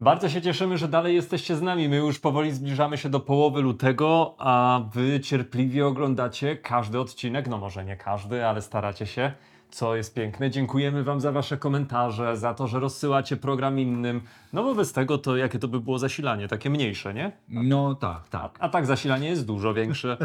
Bardzo się cieszymy, że dalej jesteście z nami. My już powoli zbliżamy się do połowy lutego, a wy cierpliwie oglądacie każdy odcinek. No może nie każdy, ale staracie się, co jest piękne. Dziękujemy wam za wasze komentarze, za to, że rozsyłacie program innym. No bo bez tego to jakie to by było zasilanie? Takie mniejsze, nie? No tak, tak. A tak zasilanie jest dużo większe.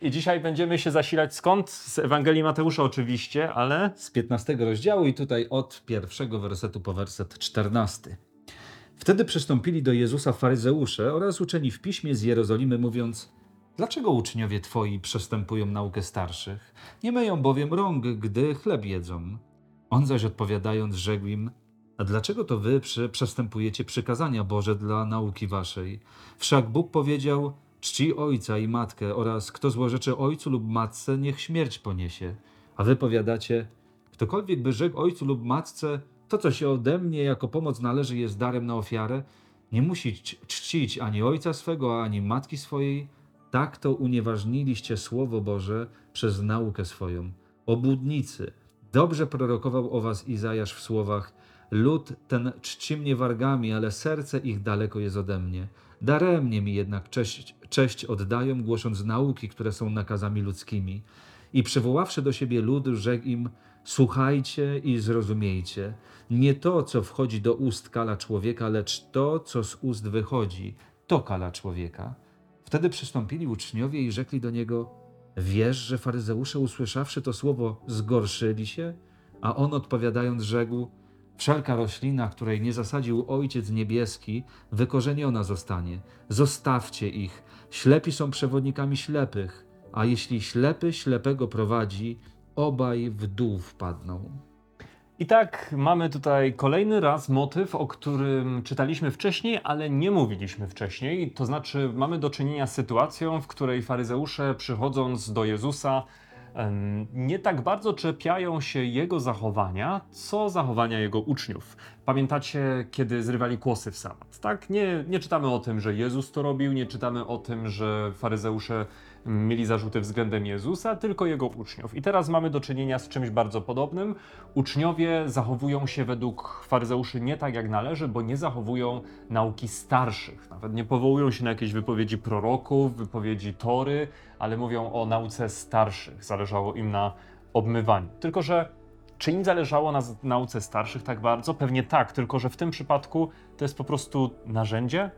I dzisiaj będziemy się zasilać skąd? Z Ewangelii Mateusza oczywiście, ale Z 15 rozdziału i tutaj od pierwszego wersetu po werset 14. Wtedy przystąpili do Jezusa faryzeusze oraz uczeni w piśmie z Jerozolimy, mówiąc: Dlaczego uczniowie twoi przestępują naukę starszych? Nie myją bowiem rąk, gdy chleb jedzą. On zaś odpowiadając, rzekł im: A dlaczego to wy przestępujecie przykazania Boże dla nauki waszej? Wszak Bóg powiedział: Czci ojca i matkę oraz kto złorzeczy ojcu lub matce, niech śmierć poniesie. A wy powiadacie: Ktokolwiek by rzekł ojcu lub matce, to co się ode mnie jako pomoc należy jest darem na ofiarę, nie musi czcić ani ojca swego, ani matki swojej. Tak to unieważniliście Słowo Boże przez naukę swoją. Obłudnicy, dobrze prorokował o was Izajasz w słowach Lud ten czci mnie wargami, ale serce ich daleko jest ode mnie. Daremnie mi jednak cześć, cześć oddają, głosząc nauki, które są nakazami ludzkimi. I przywoławszy do siebie lud, rzekł im: Słuchajcie i zrozumiejcie. Nie to, co wchodzi do ust kala człowieka, lecz to, co z ust wychodzi, to kala człowieka. Wtedy przystąpili uczniowie i rzekli do niego: Wiesz, że faryzeusze, usłyszawszy to słowo, zgorszyli się? A on odpowiadając, rzekł: Wszelka roślina, której nie zasadził Ojciec Niebieski, wykorzeniona zostanie. Zostawcie ich. Ślepi są przewodnikami ślepych, a jeśli ślepy ślepego prowadzi, obaj w dół wpadną. I tak mamy tutaj kolejny raz motyw, o którym czytaliśmy wcześniej, ale nie mówiliśmy wcześniej. To znaczy, mamy do czynienia z sytuacją, w której faryzeusze przychodząc do Jezusa nie tak bardzo czepiają się jego zachowania, co zachowania jego uczniów. Pamiętacie, kiedy zrywali kłosy w sabat, tak? Nie, nie czytamy o tym, że Jezus to robił, nie czytamy o tym, że faryzeusze mieli zarzuty względem Jezusa, tylko jego uczniów. I teraz mamy do czynienia z czymś bardzo podobnym. Uczniowie zachowują się według faryzeuszy nie tak jak należy, bo nie zachowują nauki starszych. Nawet nie powołują się na jakieś wypowiedzi proroków, wypowiedzi Tory, ale mówią o nauce starszych. Zależało im na obmywaniu. Tylko, że czy im zależało na nauce starszych tak bardzo? Pewnie tak, tylko że w tym przypadku to jest po prostu narzędzie,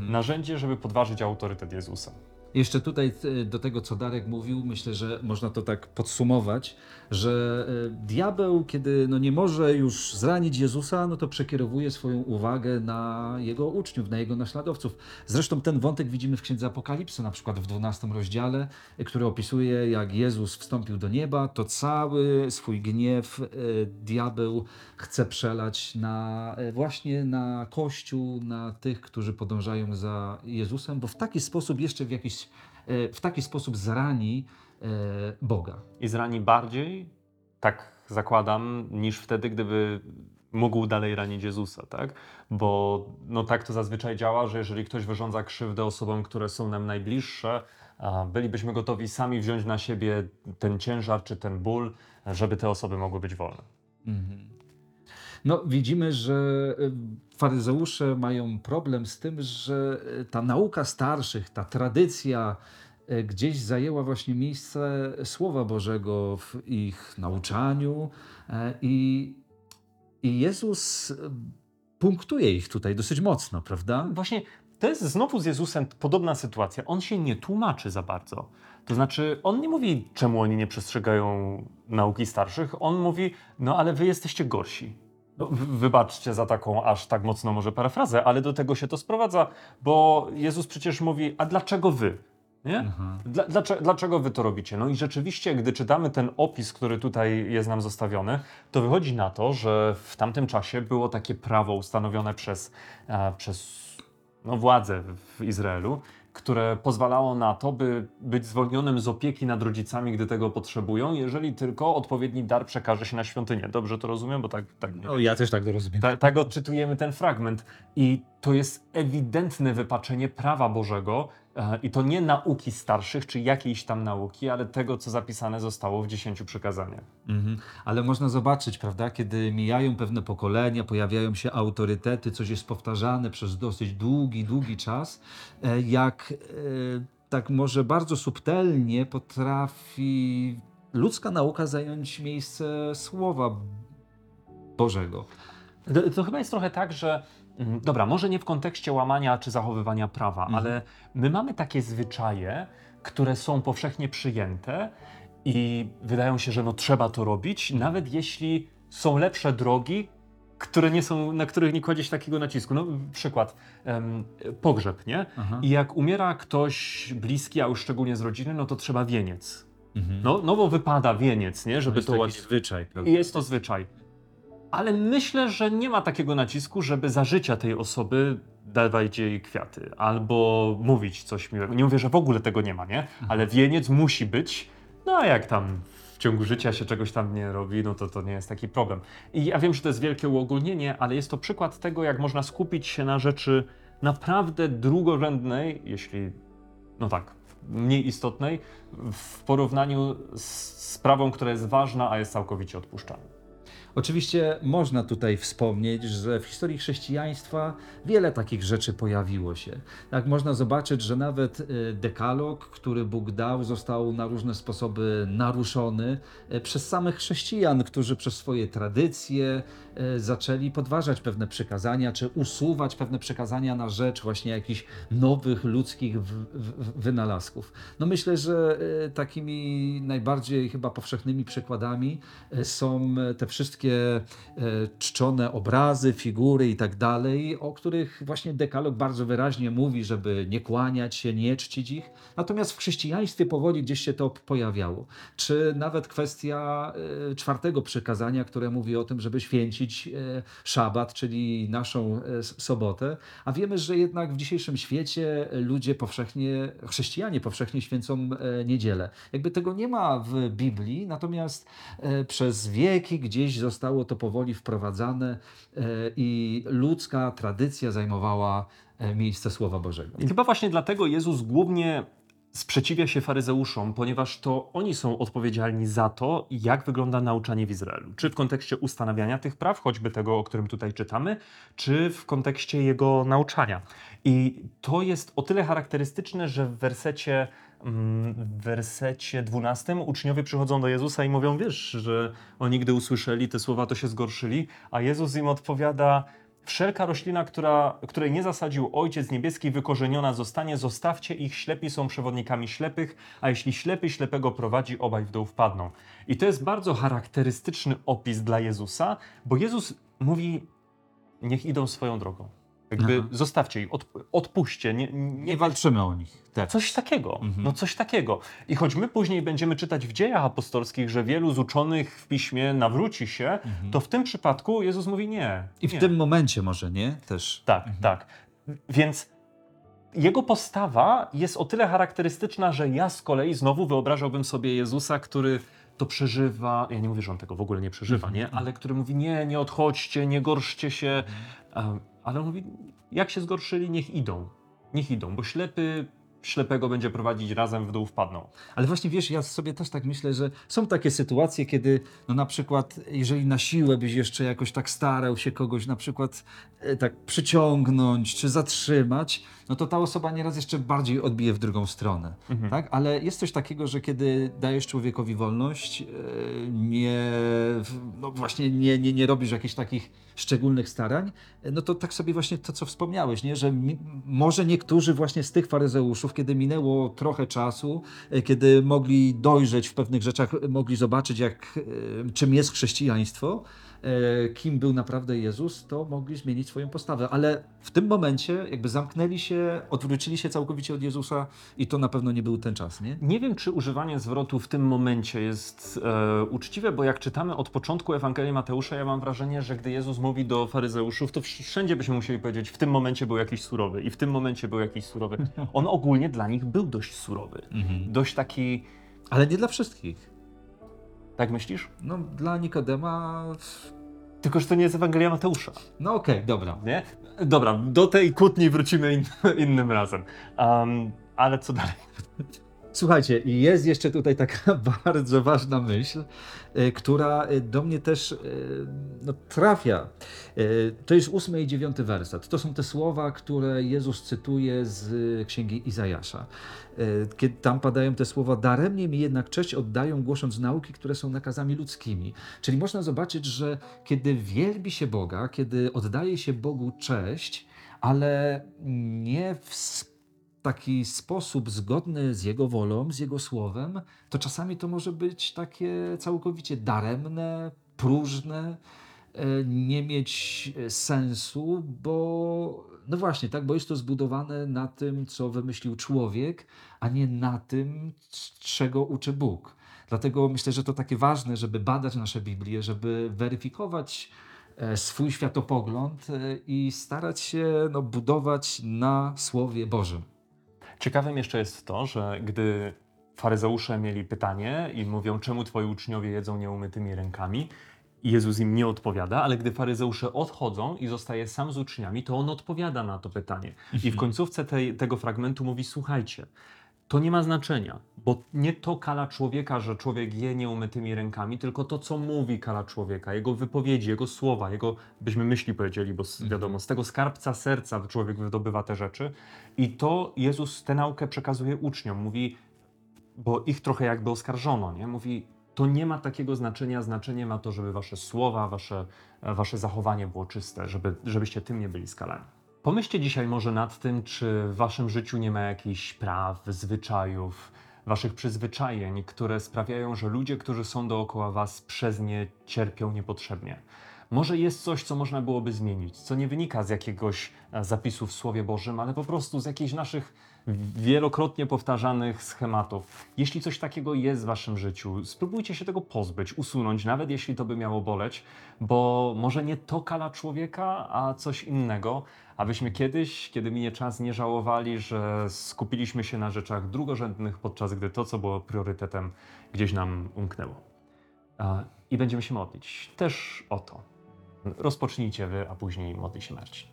narzędzie, żeby podważyć autorytet Jezusa. Jeszcze tutaj e, do tego, co Darek mówił, myślę, że można to tak podsumować, że e, diabeł, kiedy no nie może już zranić Jezusa, no to przekierowuje swoją uwagę na jego uczniów, na jego naśladowców. Zresztą ten wątek widzimy w Księdze Apokalipsy, na przykład w 12 rozdziale, e, który opisuje, jak Jezus wstąpił do nieba, to cały swój gniew diabeł chce przelać na, właśnie na Kościół, na tych, którzy podążają za Jezusem, bo w taki sposób jeszcze w jakiś, e, w taki sposób zrani e, Boga. i zrani bardziej, tak zakładam, niż wtedy, gdyby mógł dalej ranić Jezusa, tak? Bo no tak to zazwyczaj działa, że jeżeli ktoś wyrządza krzywdę osobom, które są nam najbliższe, bylibyśmy gotowi sami wziąć na siebie ten ciężar czy ten ból, żeby te osoby mogły być wolne. No, widzimy, że e, faryzeusze mają problem z tym, że e, ta nauka starszych, ta tradycja e, gdzieś zajęła właśnie miejsce Słowa Bożego w ich nauczaniu e, i, i Jezus punktuje ich tutaj dosyć mocno, prawda? Właśnie to jest znowu z Jezusem podobna sytuacja. On się nie tłumaczy za bardzo. To znaczy, on nie mówi, czemu oni nie przestrzegają nauki starszych. On mówi, no ale wy jesteście gorsi. No, wy- wybaczcie za taką aż tak mocno może parafrazę, ale do tego się to sprowadza, bo Jezus przecież mówi, a dlaczego wy? Nie? Dla, dlaczego, dlaczego wy to robicie? No i rzeczywiście, gdy czytamy ten opis, który tutaj jest nam zostawiony, to wychodzi na to, że w tamtym czasie było takie prawo ustanowione przez, e, przez no, władze w Izraelu, które pozwalało na to, by być zwolnionym z opieki nad rodzicami, gdy tego potrzebują, jeżeli tylko odpowiedni dar przekaże się na świątynię. Dobrze to rozumiem? Bo tak, tak nie No, ja też tak to rozumiem. ta, tak odczytujemy ten fragment. I to jest ewidentne wypaczenie prawa Bożego e, i to nie nauki starszych czy jakiejś tam nauki, ale tego, co zapisane zostało w dziesięciu przykazaniach. Mhm. Ale można zobaczyć, prawda, kiedy mijają pewne pokolenia, pojawiają się autorytety, coś jest powtarzane przez dosyć długi, długi czas, e, jak e, tak może bardzo subtelnie potrafi ludzka nauka zająć miejsce Słowa Bożego. To, to chyba jest trochę tak, że dobra, może nie w kontekście łamania czy zachowywania prawa, Mhm. ale my mamy takie zwyczaje, które są powszechnie przyjęte i wydają się, że no trzeba to robić, nawet jeśli są lepsze drogi, które nie są, na których nie kładzie się takiego nacisku. No, przykład, em, pogrzeb, nie? Aha. I jak umiera ktoś bliski, a już szczególnie z rodziny, no to trzeba wieniec. Mhm. No, no bo wypada wieniec, nie? Żeby jest to ładnie zwyczaj, prawda? i jest to zwyczaj. Ale myślę, że nie ma takiego nacisku, żeby za życia tej osoby dawać jej kwiaty albo mówić coś miłego. Nie mówię, że w ogóle tego nie ma, nie? Ale wieniec musi być. No a jak tam w ciągu życia się czegoś tam nie robi, no to to nie jest taki problem. I ja wiem, że to jest wielkie uogólnienie, ale jest to przykład tego, jak można skupić się na rzeczy naprawdę drugorzędnej, jeśli, no tak, mniej istotnej, w porównaniu z sprawą, która jest ważna, a jest całkowicie odpuszczalna. Oczywiście można tutaj wspomnieć, że w historii chrześcijaństwa wiele takich rzeczy pojawiło się. Tak można zobaczyć, że nawet y, dekalog, który Bóg dał, został na różne sposoby naruszony y, przez samych chrześcijan, którzy przez swoje tradycje y, zaczęli podważać pewne przykazania, czy usuwać pewne przykazania na rzecz właśnie jakichś nowych ludzkich wynalazków. No myślę, że takimi najbardziej chyba powszechnymi przykładami są te wszystkie e, czczone obrazy, figury i tak dalej, o których właśnie dekalog bardzo wyraźnie mówi, żeby nie kłaniać się, nie czcić ich. Natomiast w chrześcijaństwie powoli gdzieś się to pojawiało. Czy nawet kwestia e, czwartego przykazania, które mówi o tym, żeby święcić e, szabat, czyli naszą sobotę. A wiemy, że jednak w dzisiejszym świecie ludzie powszechnie, chrześcijanie powszechnie święcą niedzielę. Jakby tego nie ma w Biblii, natomiast przez wieki gdzieś zostało to powoli wprowadzane e, i ludzka tradycja zajmowała e, miejsce Słowa Bożego. I chyba właśnie dlatego Jezus głównie sprzeciwia się faryzeuszom, ponieważ to oni są odpowiedzialni za to, jak wygląda nauczanie w Izraelu. Czy w kontekście ustanawiania tych praw, choćby tego, o którym tutaj czytamy, czy w kontekście jego nauczania. I to jest o tyle charakterystyczne, że w wersecie, w wersecie 12 uczniowie przychodzą do Jezusa i mówią, wiesz, że oni gdy usłyszeli te słowa, to się zgorszyli, a Jezus im odpowiada, Wszelka roślina, która, której nie zasadził Ojciec Niebieski, wykorzeniona zostanie, zostawcie ich, ślepi są przewodnikami ślepych, a jeśli ślepy ślepego prowadzi, obaj w dół wpadną. I to jest bardzo charakterystyczny opis dla Jezusa, bo Jezus mówi, niech idą swoją drogą. Jakby Aha. zostawcie ich, od, odpuśćcie, nie, nie, Nie walczymy o nich. Tak. Coś takiego, Mhm. no coś takiego. I choć my później będziemy czytać w dziejach apostolskich, że wielu z uczonych w piśmie nawróci się, to w tym przypadku Jezus mówi nie. Mhm. I w nie. tym momencie może, nie? Też. Tak, tak. Więc jego postawa jest o tyle charakterystyczna, że ja z kolei znowu wyobrażałbym sobie Jezusa, który to przeżywa. Ja nie mówię, że on tego w ogóle nie przeżywa, Mhm, nie? Ale który mówi: Nie, nie odchodźcie, nie gorszcie się. Um, ale on mówi: Jak się zgorszyli, niech idą. Niech idą, bo ślepy ślepego będzie prowadzić razem w dół wpadną. Ale właśnie wiesz, ja sobie też tak myślę, że są takie sytuacje, kiedy no na przykład, jeżeli na siłę byś jeszcze jakoś tak starał się kogoś na przykład e, tak przyciągnąć czy zatrzymać, no to ta osoba nieraz jeszcze bardziej odbije w drugą stronę. Mhm. Tak? Ale jest coś takiego, że kiedy dajesz człowiekowi wolność, e, nie, no właśnie nie, nie, nie robisz jakichś takich szczególnych starań, e, no to tak sobie właśnie to, co wspomniałeś, nie? że mi, może niektórzy właśnie z tych faryzeuszów, kiedy minęło trochę czasu, e, kiedy mogli dojrzeć w pewnych rzeczach, mogli zobaczyć, jak, e, czym jest chrześcijaństwo, kim był naprawdę Jezus, to mogli zmienić swoją postawę. Ale w tym momencie jakby zamknęli się, odwrócili się całkowicie od Jezusa i to na pewno nie był ten czas, nie? Nie wiem, czy używanie zwrotu w tym momencie jest e, uczciwe, bo jak czytamy od początku Ewangelii Mateusza, ja mam wrażenie, że gdy Jezus mówi do faryzeuszów, to wsz- wszędzie byśmy musieli powiedzieć, w tym momencie był jakiś surowy i w tym momencie był jakiś surowy. On ogólnie dla nich był dość surowy. Dość taki, Ale nie dla wszystkich. Tak myślisz? No, dla Nikodema Tylko, że to nie jest Ewangelia Mateusza. No okej, dobra. Nie? Dobra, do tej kłótni wrócimy in, innym razem. Um, ale co dalej? Słuchajcie, jest jeszcze tutaj taka bardzo ważna myśl, e, która e, do mnie też e, no, trafia. To jest ósmy i dziewiąty werset. To są te słowa, które Jezus cytuje z księgi Izajasza. Kiedy tam padają te słowa, daremnie mi jednak cześć oddają, głosząc nauki, które są nakazami ludzkimi. Czyli można zobaczyć, że kiedy wielbi się Boga, kiedy oddaje się Bogu cześć, ale nie w taki sposób zgodny z Jego wolą, z Jego słowem, to czasami to może być takie całkowicie daremne, próżne, e, nie mieć e, sensu, bo no właśnie, tak, bo jest to zbudowane na tym, co wymyślił człowiek, a nie na tym, czego uczy Bóg. Dlatego myślę, że to takie ważne, żeby badać nasze Biblię, żeby weryfikować e, swój światopogląd i starać się no, budować na Słowie Bożym. Ciekawym jeszcze jest to, że gdy faryzeusze mieli pytanie i mówią, czemu twoi uczniowie jedzą nieumytymi rękami, Jezus im nie odpowiada, ale gdy faryzeusze odchodzą i zostaje sam z uczniami, to on odpowiada na to pytanie. I w końcówce tej, tego fragmentu mówi: Słuchajcie, to nie ma znaczenia, bo nie to kala człowieka, że człowiek je nieumytymi rękami, tylko to, co mówi kala człowieka, jego wypowiedzi, jego słowa, jego, byśmy myśli powiedzieli, bo s- wiadomo, z tego skarbca serca człowiek wydobywa te rzeczy. I to Jezus tę naukę przekazuje uczniom. Mówi, bo ich trochę jakby oskarżono, nie? Mówi, to nie ma takiego znaczenia, znaczenie ma to, żeby wasze słowa, wasze, wasze zachowanie było czyste, żeby, żebyście tym nie byli skalani. Pomyślcie dzisiaj może nad tym, czy w waszym życiu nie ma jakichś praw, zwyczajów, waszych przyzwyczajeń, które sprawiają, że ludzie, którzy są dookoła was, przez nie cierpią niepotrzebnie. Może jest coś, co można byłoby zmienić, co nie wynika z jakiegoś e, zapisu w Słowie Bożym, ale po prostu z jakichś naszych wielokrotnie powtarzanych schematów. Jeśli coś takiego jest w waszym życiu, spróbujcie się tego pozbyć, usunąć, nawet jeśli to by miało boleć, bo może nie to kala człowieka, a coś innego, abyśmy kiedyś, kiedy minie czas, nie żałowali, że skupiliśmy się na rzeczach drugorzędnych, podczas gdy to, co było priorytetem, gdzieś nam umknęło. I będziemy się modlić też o to. Rozpocznijcie wy, a później modli się Marcin.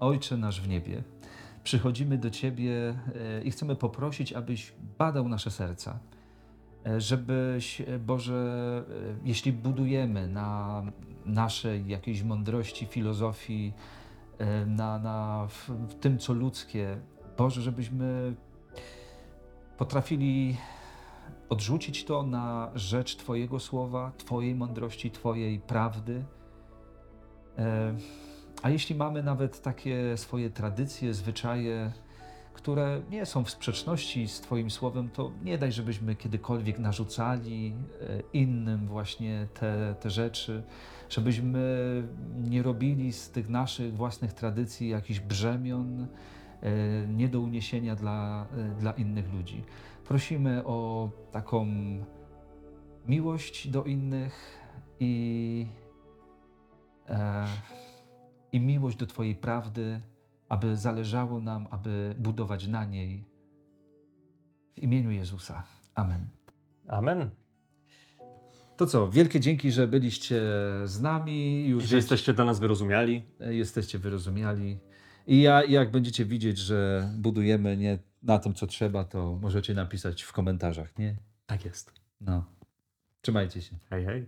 Ojcze nasz w niebie, przychodzimy do Ciebie e, i chcemy poprosić, abyś badał nasze serca. E, Żebyś, e, Boże, jeśli budujemy na naszej jakiejś mądrości, filozofii, na, na w tym, co ludzkie, Boże, żebyśmy potrafili odrzucić to na rzecz Twojego słowa, Twojej mądrości, Twojej prawdy. A jeśli mamy nawet takie swoje tradycje, zwyczaje, które nie są w sprzeczności z Twoim słowem, to nie daj, żebyśmy kiedykolwiek narzucali e, innym właśnie te, te rzeczy, żebyśmy nie robili z tych naszych własnych tradycji jakichś brzemion e, nie do uniesienia dla, e, dla innych ludzi. Prosimy o taką miłość do innych i, e, i miłość do Twojej prawdy, aby zależało nam, aby budować na niej. W imieniu Jezusa. Amen. Amen. To co, wielkie dzięki, że byliście z nami. Już Że jesteście dla nas wyrozumiali. jesteście wyrozumiali. I ja, jak będziecie widzieć, że budujemy nie na tym, co trzeba, to możecie napisać w komentarzach, nie? Tak jest. No. Trzymajcie się. Hej, hej.